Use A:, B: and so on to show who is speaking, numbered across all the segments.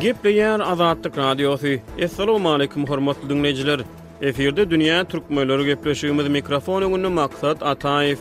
A: Gepleýär Azatlyk Radiosy. Assalamualaikum hormatly dinleýjiler. Efirde dünýä türkmenleri gepleşigimiz mikrofon öňünde Maksat Ataýew.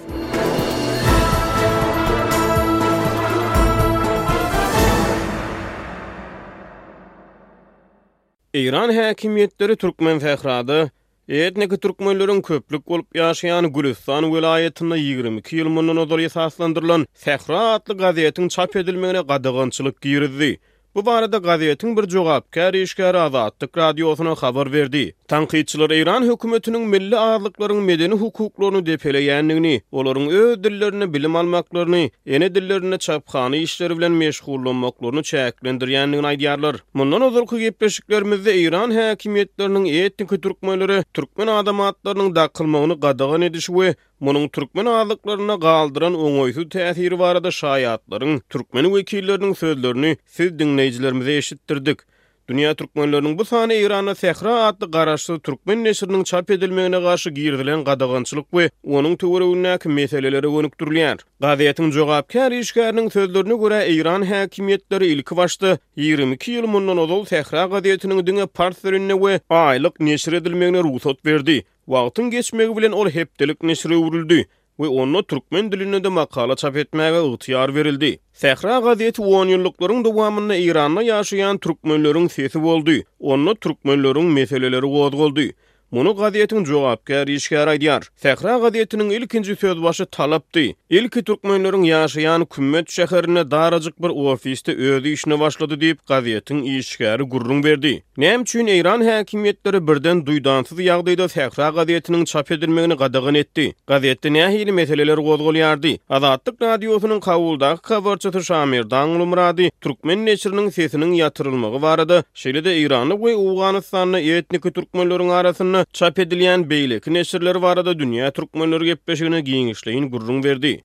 A: Eýran häkimiýetleri Türkmensährada, etniki türkmenleriň köplük bolup ýaşaýan Gülüstan welaýatynda ýigrimi iki ýyl mundan ozal esaslandyrylan Sähra atly gazetiň çap edilmegine gadagançylyk girizdi. Bu barada gazetiň bir jogapkär işgäri Azatlyk Radiosyna habar berdi. Tankytçylar Eýran hökümetiniň milli azlyklaryň medeni hukuklaryny depeleýändigini, olaryň öz dillerinde bilim almaklaryny, ene dillerinde çaphana işleri bilen meşgullanmaklaryny çäklendirýändigini aýdýarlar. Mundan ozalky gepleşiklerimizde eýran häkimiýetleriniň etniki türkmenlere türkmen adam atlarynyň dakylmagyny gadagan edişi we munuň türkmen azlyklarynda galdyran oňaýsyz täsiri barada şaýatlaryň, türkmen wekilleriniň sözlerini siz diňleýjilerimize eşitdirdik. Dünýä türkmenleriniň bu sany Eýranda Sähra atly garaşsyz türkmen neşiriniň çap edilmegine garşy girizilen gadagançylyk we onuň töweregindäki meselelere gönükdirilýär. Gazetiň jogapkär işgäriniň sözlerine görä, eýran häkimiýetleri ilki başda ýigrimi iki ýyl mundan ozal Sähra gazetiniň diňe pars dilinde we aýlyk neşir edilmegine rugsat berdi. Wagtyň geçmegi bilen ol hepdelik neşire öwrüldi. we onda türkmen dilinde-de makala çap etmäge ygtyýar berildi. Sähra gazeti onýyllyklaryň dowamynda Eýranda ýaşaýan türkmenleriň sesi boldy, onda türkmenleriň meseleleri gozgaldy. Muny gazetiň jogapkär işgäri aýdýar. Sähra gazetiniň ilkinji sözbaşy Talapdy. Ilki türkmenleriň ýaşaýan Kümmet şäherinde darajyk bir ofisde öz işine başlady diýip, gazetiň işgäri gürrüň berdi. Näme üçin Eýran häkimiýetleri birden duýdansyz ýagdaýda Sähra gazetiniň çap edilmegini gadagan etdi? Gazetde nähili meseleler gozgalýardy? Azatlyk Radiosynyň Kabuldaky habarçysy Şamerdan Gulmyrady türkmen neşiriniň sesiniň ýatyrylmagy barada, şeýle-de Eýranda we Owganystanda etniki türkmenleriň arasynda çap edilýän beýleki neşirler barada Dünýä türkmenleri gepleşigine giňişleýin gürrüň berdi.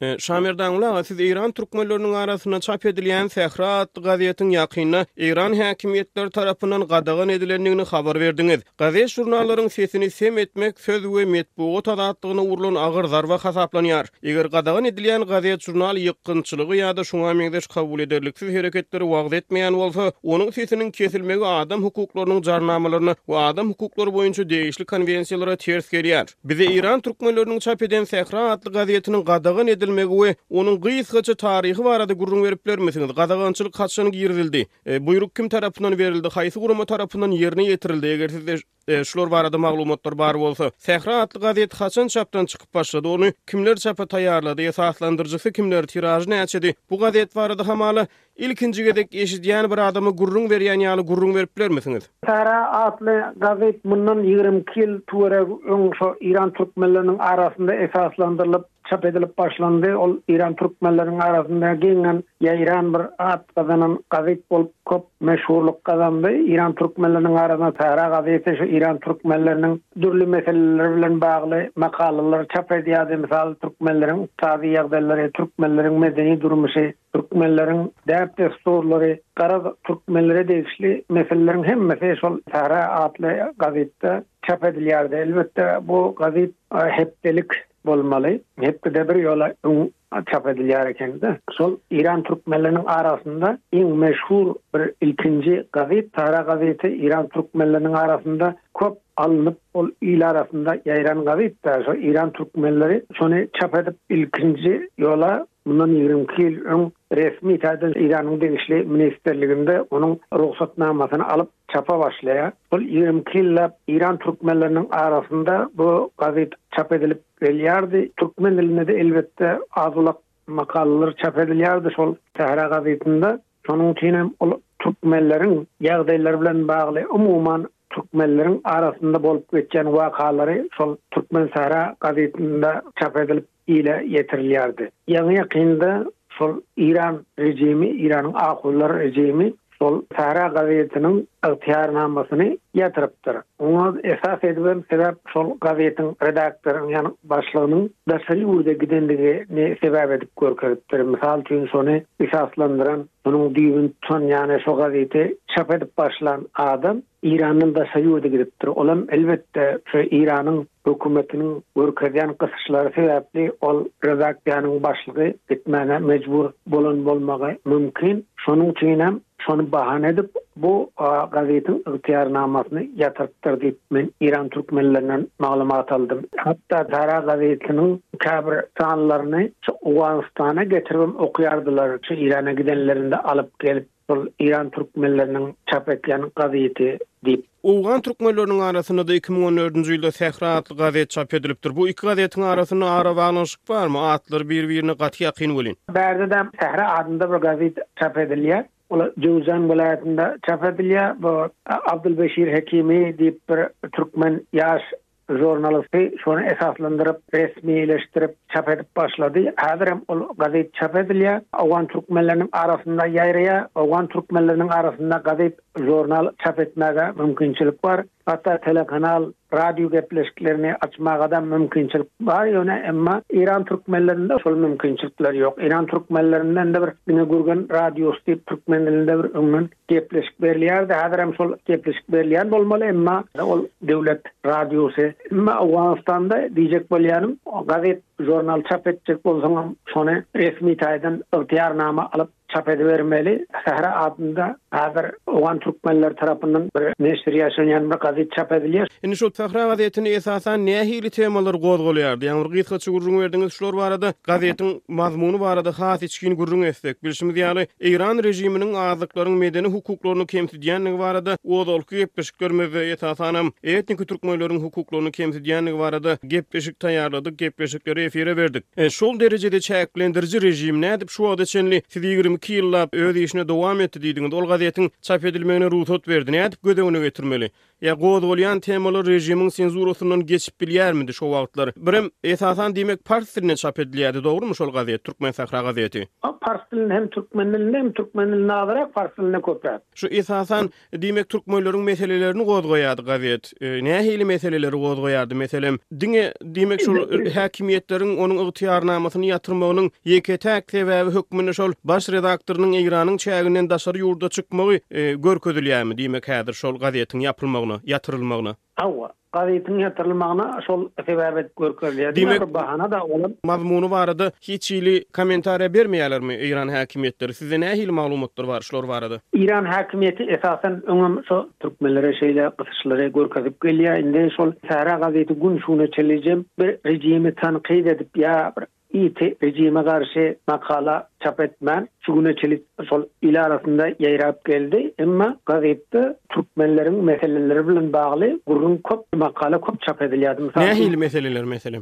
A: Şamerdanguly aga siz Eýran türkmenleriniň arasynda çap edilýän Sähra atly gazetiň ýakynda Eýran häkimiýetleri tarapyndan gadagan edilendigini habar berdiňiz. Gazet žurnallaryň sesini sem etmek söz we metbugat azatlygyna urlan agyr zarba hasaplanýar. Eger gadagan edilýän gazet žurnal ýykgynçylygy ýa-da şuňa meňzeş kabul ederliksiz hereketleri wagyz etmeýän bolsa, onuň sesiniň kesilmegi adam hukuklarynyň jarnamalaryna we adam hukuklary boýunça degişli konwensiýalara ters gelýär. Bize eýran türkmenleriniň çap eden Sähra atly gazetiniň gadagan edilmegi we onuň gysgaça taryhy barada gürrüň berip bilermisiňiz? Gadagançylyk haçan girizildi? Buýruk kim tarapyndan berildi? Haýsy gurama tarapyndan ýerine ýetirildi? Eger sizde şular barada maglumatlar bar bolsa, Sähra atly gazet haçan çapdan çykyp başlady? Ony kimler çapa taýýarlady? Esaslandyryjysy kimler? Tiražy näçedi? Bu gazet barada hamala Ilkinji gezek eşidýän bir adama gürrüň berýän ýaly gürrüň berip bilermisiňiz?
B: Sara atly gazet mundan ýigrimi iki ýyl töwerek öň şo Iran türkmenleriniň arasynda esaslandyrylyp çap edilip başlandy. Ol Iran türkmenleriniň arasynda giňden ýaýran bir at gazanan gazet bolup köp meşhurlyk gazandy. Iran türkmenleriniň arasynda Sara gazeti şu Iran türkmenleriniň dürli meseleleri bilen bagly makalalary çap edýärdi. Mysal türkmenleriň ykdysady ýagdaýlary, türkmenleriň medeni durmuşy, Türkmenleriň däp-dessurlary, garaz, türkmenlere degişli meseleleriň hemmesi şol Sähra atly gazitde çap edilýärdi. Elbetde, bu gazit hepdelik bolmaly. Hepdede bir ýola öň çap edilýär ekeni-de. Şol eýran türkmenleriniň arasynda iň meşhur bir ilkinji gazit, Sähra gaziti eýran türkmenleriniň arasynda köp alnyp, ol il arasynda ýaýran gazit-de. Şo eýran türkmenleri şony çap edip, ilkinji ýola Mundan ýigrimi iki ýyl öň resmi taýdan Eýranyň degişli ministrliginde onuň rugsatnamasyny alyp çapa başlaýar. Şol ýigrimi iki ýyllap eýran türkmenleriniň arasynda bu gazet çap edilip gelýärdi. Türkmen dilinde-de elbetde az-ulak makalalar çap edilýärdi şol Sähra gazetinde. Şonuň üçin hem ol türkmenleriň ýagdaýlary bilen bagly, umuman türkmenleriň arasynda bolup geçýän wakalary şol Türkmen Sähra gazetinde çap edilip ile ýetirilýärdi. Ýaňy-ýakynda şol Eýran režimi, Eýranyň ahunlar režimi şol Sahra gazetiniň ygtyýarnamasyny ýatyrypdyr. Oňa esas edibem sebäp şol gazetiň redaktorynyň, ýagny başlygynyň daşary ýurda gidendigini sebäp edip görkezipdir. Mysal üçin şony esaslandyran, şonuň düýbüni tutan, ýagny şo gazeti çap edip başlan adam Irandan daşary ýurda gidipdir. Olam elbetde şu Iranyň hökümetiniň görkezýän gysyşlary sebäpli ol redaksiýanyň başlygy gitmäge mejbur bolan bolmagy mümkin. Şonuň üçin hem şony bahana edip bu gazetiň ygtyýarnamasyny ýatyrypdyr diýip men Iran türkmenlerinden maglumat aldym. Hatda Sahra gazetiniň käbir sanlaryny şu Owganystana getiribem okýardylar. Şu Irana gidenlerinde alyp gelip. Bul Iran türkmenleriniň çap etýän gazeti diýip.
A: Owgan türkmenleriniň arasynda-da iki müň on dördünji ýylda Sähra atly gazet çap edilipdir. Bu iki gazetiň arasynda arabaglanyşyk barmy? Atlary bir-birine gaty ýakyn welin.
B: Bärdede Sähra adynda bir gazet çap edilýär. Ol Jöwzan welaýatynda çap edilýär. Bu Abdulbeşir Hekimi diýip bir türkmen ýaş Žurnalisty şony esaslandyryp, resmileşdirip çap edip başlady. Häzirem ol gazet çap edilýär. Owgan türkmenleriniň arasynda ýaýraýar. Owgan türkmenleriniň arasynda gazet, žurnal çap etmäge mümkinçilik bar. Hatda telekanal, radio gepleşiklerini açmaga-da mümkinçilik bar. Ýöne emma Eýran türkmenlerinde şol mümkinçilikler ýok. Eýran türkmenlerinden-de bir diňe Gürgen radiosy diýip türkmen dilinde bir öňden Gepleşik berilýärdi, häzirem şol gepleşik berilýän bolmaly, emma ol döwlet radiosy. Emma Owganystanda diýjek bolýanym, gazet, žurnal çap etjek bolsaňam, şony resmi taýdan ygtyýarnama alyp çap edibermeli. Sähra adynda häzir owgan türkmenleri tarapyndan bir neşir ýaşanýan bir gazet çap edilýär.
A: Indi şu Sähra gazetinde esasan nähili temalar gozgalýardy? Ýaňy bir gysgaça gürrüň berdiňiz şular barada. Gazetiň Mazmuny barada has içgin gürrüň etsek, bilşimiz ýaly, Eýran režiminiň azlyklaryň medeni hukuklaryny kemsidýändigi barada ozalky gepleşiklerimizde, esasanam, etniki türkmenleriň hukuklaryny kemsidýändigi barada gepleşik taýýarladyk, gepleşikleri efire berdik. Şol derejede çäklendiriji režim nädip şu wagta çenli, siz ýigrimi iki ýyllap öz işini dowam etdi diýdiňiz, ol gazetiň çap edilmegine rugsat berdi, nädip göz öňüne getirmeli? Ýa gozgalýan temalar režimiň senzurasyndan geçip bilýärmidi şo wagtlar? Birem, esasan diýmek pars dilinde çap edilýärdi, dogrymy şol gazet, Türkmensähra gazeti?
B: A, pars dilinde hem türkmen dilinde hem türkmen dilinde azyrak, pars dilinde köpräk.
A: Şu esasan diýmek türkmenleriň meselelerini gozgaýardy gazet. Nähili meseleleri gozgaýardy? Meselem, diňe. Diýmek, şol häkimiýetleriň onuň ygtyýarnamasyny ýatyrmagynyň ýeke-täk sebäbi hökmünde şol baş redaktorynyň Eýranyň çäginden daşary ýurda çykmagy görkezilýärmi? Diýmek, häzir şol gazetiň ýapylmagyna, ýatyrylmagyna.
B: Hawa, gazetiň ýatyrylmagyna şol sebäp edip görkezilýär. Diňe bir bahana-da olar.
A: Mazmuny barada hiç hili kommentariýa bermeýärlermi Eýran häkimiýetleri? Sizde nähili maglumatlar bar şular barada?
B: Eýran häkimiýeti esasan öňem şo Türkmenlere şeýle gysyşlary görkezip gelýär. Indi şol Sahra gazeti gün şuguna çelijem bir rejimi tankyt edip ýa bir ýiti rejime garşy makala çap etmän şu güne çelik şol il arasynda ýaýrap geldi. Emma gazetde türkmenleriň meseleleri bilen bagly gürrüň köp, makala köp çap edilýärdi.
A: Mysal üçin. Nähili meseleler meselem?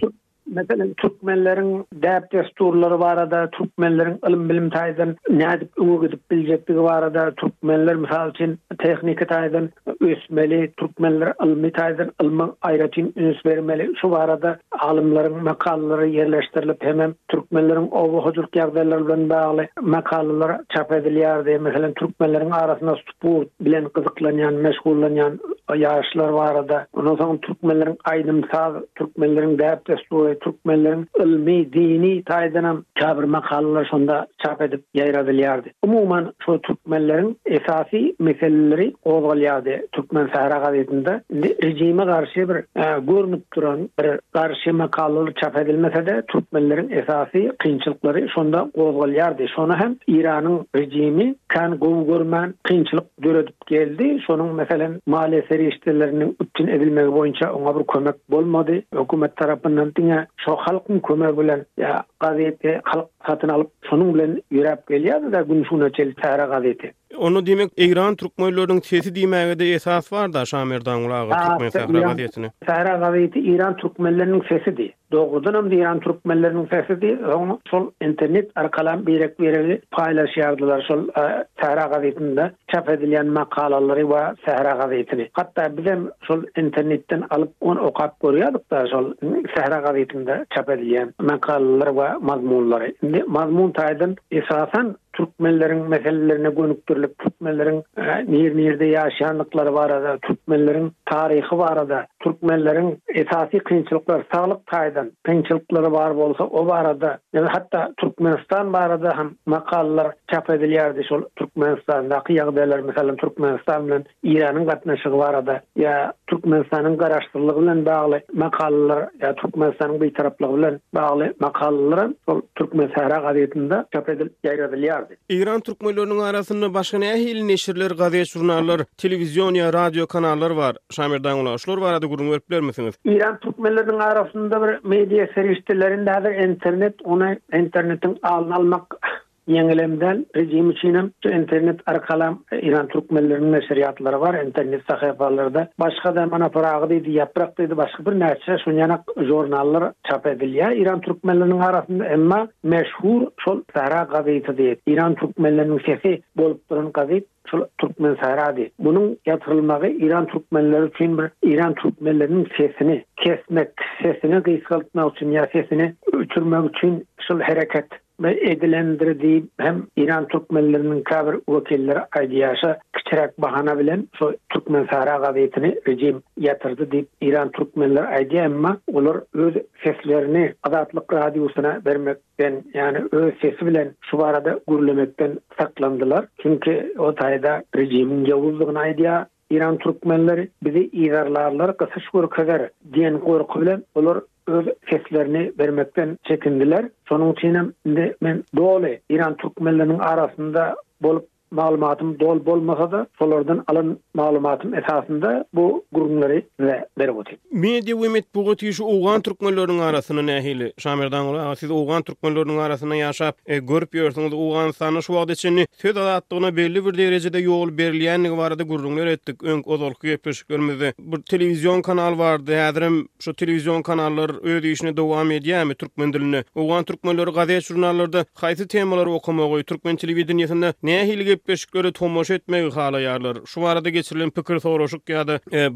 B: Meselem, türkmenleriň däp-dessurlary barada, türkmenleriň ylym-bilim taýdan nädip öňe gidip biljekdigi barada, türkmenler, mysal üçin, tehniki taýdan ösmeli, türkmenler ylmy taýdan ylma aýratyn üns bermeli, şu barada alymlaryň makalalary ýerleşdirilip, hemem türkmenleriň oba hojalyk ýagdaýlary bilen bagly makalalar çap edilýärdi. Meselem, türkmenleriň arasynda bu bilen gyzyklanýan, meşgullanýan ýaşlar barada, ondan soň türkmenleriň aýdym-saz, türkmenleriň däp-dessury, türkmenleriň ylmy, dini taýdanam käbir makalalar şonda çap edip ýaýradylýardy. Umuman, şo türkmenleriň esasy meseleleri gozgalýardy Türkmensähra gazetinde. Indi rejime garşy bir görnüp, duran bir garşy makalalar çap edilmese-de, türkmenleriň esasy kynçylyklary şonda gozgalýardy. Şony hem Iranyň rejimi kän gowy görmän, kynçylyk döredip geldi. Şonuň, meselem, maliýe serişdeleriniň üpjün edilmegi boýunça oňa bir kömek bolmady. Hökümet tarapyndan diňe şo halkyň kömegi bilen ýa gazeti halk satyn alyp, şonuň bilen ýöräp gelýärdi-de, gün şu güne çenli Sähra
A: gazeti. Onda diýmek Eýran türkmenleriniň sesi diýmäge-de esas bar-da Şamerdanguly aga Türkmen Sähra gazetini.
B: Sähra gazeti Eýran türkmenleriniň sesidi. Dogrudan hem Eýran türkmenleriniň sesidi. Soň şol internet arkalam birek-biregi paýlaşýardylar şol Sähra gazetinde çap edilýän makalalary we Sähra gazetini. Hatda bizem şol internetden alyp ony okap görýärdik-de şol Sähra gazetinde çap edilýän makalalar we mazmunlary. Indi mazmun taýdan esasan türkmenleriň meselelerine gönükdirilip, türkmenleriň nir-nirde ýaşaýandyklary barada, türkmenleriň taryhy barada, türkmenleriň esasy kynçylyklary, saglyk taýdan kynçylyklary bar bolsa, o barada, ýa-da hatda Türkmenistan barada hem makalalar çap edilýärdi, şol Türkmenistandaky ýagdaýlar, meselem, Türkmenistan bilen Eýranyň gatnaşygy barada ýa Türkmenistanyň garaşsyzlygy bilen bagly makalalar ýa Türkmenistanyň bitaraplygy bilen bagly makalalaram şol Türkmensahra gazetinde çap edilip
A: ýaýradylýardy. Eýran türkmenleriniň arasynda başga nähili neşirler, gazet-žurnallar, telewizion ýa radio kanallar bar? Şamerdan Gulak şular barada gürrüň berip bilermisiňiz?
B: Eýran türkmenleriniň arasynda bir media serişdelerinde häzir internet, ony internetiň alyny almak Ýeňilem däl, rejim üçinem. Şu internet arkalam Eýran türkmenleriniň neşirýatlary bar, internet sahypalarda başga-da Mana Pyragy diýdi, Ýaprak diýdi, başga birnäçe şunýanak žurnallar çap edilýär Eýran türkmenleriniň arasynda, emma meşhur şol Sahra gazetidy. Eýran türkmenleriniň sesi bolup duran gazet şol Türkmensahrady. Munuň ýatyrylmagy Eýran türkmenleri üçin bir Eýran türkmenleriniň sesini kesmek, sesini gysgaltmak üçin ýa sesini öçürmek üçin şol hereket we edilendir diýip hem Iran türkmenleriniň käbir wekilleri aýdýaşa kiçiräk bahana bilen şo Türkmen Sahra gazetini rejim ýatyrdy diýip Iran türkmenleri aýdýa emma olar öz seslerini Azatlyk radiosyna bermekden ýani öz sesi bilen şu barada gürlemekden saklandylar çünki o taýda rejimiň ýowuzdygyny aýdýa Eýran türkmenleri bizi yzarlarlar, gysyş görkezer diýen gorky bilen olar öz seslerini bermekden çekindiler. Şonuň üçin hem indi men doly eýran türkmenleriniň arasynda bolup maglumatym doly bolmasa-da, şolardan alan maglumatym esasynda bu gürrüňleri size berip otyryn.
A: Media we metbugat işi owgan türkmenleriniň arasynda nähili? Şamerdan Guly aga, siz owgan türkmenleriniň arasynda ýaşap, görüp ýörsüňiz. Owganystanda şu wagta çenli söz azatlygyna belli bir derejede ýol berilýändigi barada gürrüňler etdik. Öň, ozalky gepleşiklerimizde bir telewizion kanal bardy. Häzirem şu telewizion kanallar öz işini dowam edýärmi türkmen dilinde? Owgan türkmenleri gazet-žurnallarda haýsy temalary okamagy, türkmen telewideniýesinde nähili gepleşiklere tomaşa etmegi halaýarlar? Şu barada geçirilen pikir soraşyk ýa-da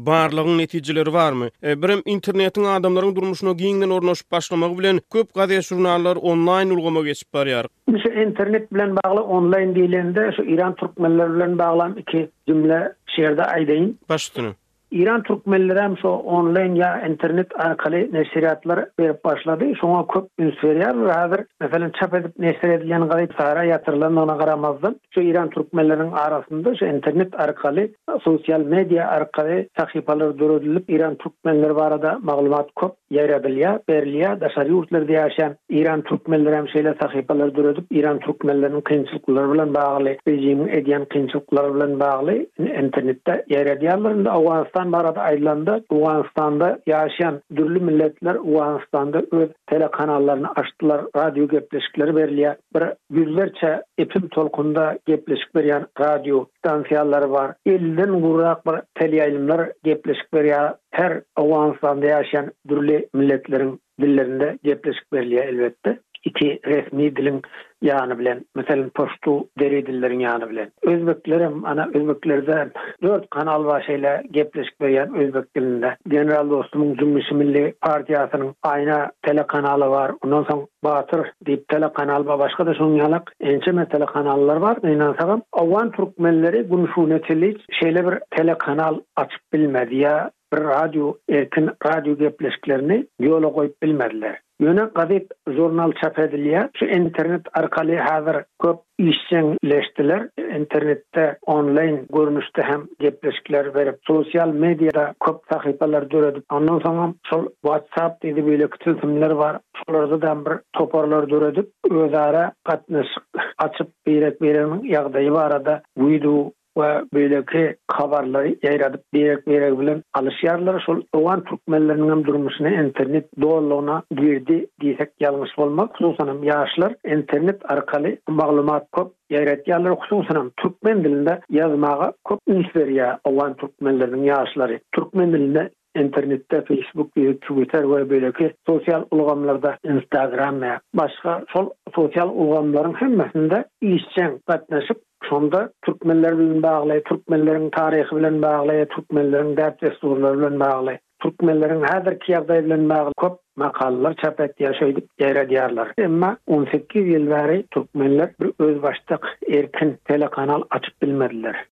A: barlagyň netijeleri barmy? Birem internetiň adamlaryň durmuşyna giňden ornaşyp başlamagy bilen köp gazet-žurnallar onlaýn ulgama geçip barýar.
B: Indi şu internet bilen bagly onlaýn diýlende şu Iran türkmenleri bilen baglam iki jümle şu ýerde aýdaýyn.
A: Baş
B: üstüne. Iran türkmenlerem şu onlaýn ýa internet arkaly neşirýatlar berip başlady. Şoňa köp üns berýärler. Hazir meselem çap edip neşir edilýän gazet sara ýatyrylandygyna garamazdan Şu eýran türkmenleriniň arasynda şu internet arkaly, sosial media arkaly sahypalar döredilip, eýran türkmenleri barada maglumat köp ýaýradylýar, berilýär. Daşary ýurtlarda ýaşaýan eýran türkmenleri hem şeýle sahypalar döredip, eýran türkmenleriniň kynçylyklary bilen bagly, režimiň edýän kynçylyklary bilen bagly internetde ýaýradýarlar. Indi Owganystan barada aýdylanda, Owganystanda ýaşaýan dürli milletler Owganystanda öz telekanallaryny açdylar, radio gepleşikleri berilýär. Bir ýüzlerçe FM tolkunynda gepleşik berýän radio stansiýalary bar. Elliden gowrak bir teleýaýlymlar gepleşik berýär. Her Owganystanda ýaşaýan dürli milletleriň dillerinde gepleşik berilýär elbetde. Iki resmi diliň ýany bilen, meselem, poştu, deri dilleriň ýany bilen. Özbeklerem, ana, özbeklerde dört kanal bar şeýle gepleşik berýän özbek dilinde. General dostumyň Jümmüşi milli partiýasynyň Aýna telekanaly bar. Ondan soň Batyr, diýip telekanal we başga-da şonuň ýalak ençeme telekanallar bar, gynansagam, owgan türkmenleri günşuwnetiliç şeýle bir telekanal açyp bilmedi ýa bir radio, erkin radio gepleşiklerini ýola goýup bilmediler. Ýöne gazet, žurnal çap edilýär, şu internet arkaly häzir köp işjeňleşdiler, internetde onlaýn görnüşde hem gepleşikler berip, sosial mediada köp sahypalar döredip, ondan soňam şol WhatsApp diýdi, beýleki tilsimler bar, şolardadam bir toparlar döredip, özara gatnaşyk açyp, birek-bireginiň ýagdaýy barada wideo we beýleki habarlary ýaýradyp, birek-biregi bilen alyşýarlar. Şol owgan türkmenleriniň hem durmuşyna internet dolulygyna girdi diýsek ýalňyş bolmaz. Hususan hem ýaşlar internet arkaly maglumat köp ýaýratýarlar. Hususan hem türkmen dilinde ýazmaga köp üns berýär owgan türkmenleriniň ýaşlary. Türkmen dilinde Internetde Facebook, Ýu Twitter we beýleki sosial ulgamlarda Instagram we başga şol sosial ulgamlaryň hemmesinde işjeň gatnaşyp, şonda türkmenler bilen bagly, türkmenleriň taryhy bilen bagly, türkmenleriň däp-dessurlary bilen bagly, türkmenleriň häzirki ýagdaýy bilen bagly köp makalalar çap etýär, şeýdip ýaýradýarlar. Emma on sekiz ýyl bäri türkmenler bir özbaşdak erkin telekanal açyp bilmediler.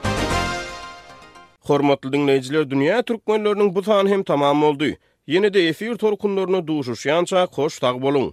A: Hormatly diňleýjiler dünýä türkmenleriniň bu sany hem tamam boldy. Ýene-de efir tolkunlarynda duşuşýançak hoş sag boluň.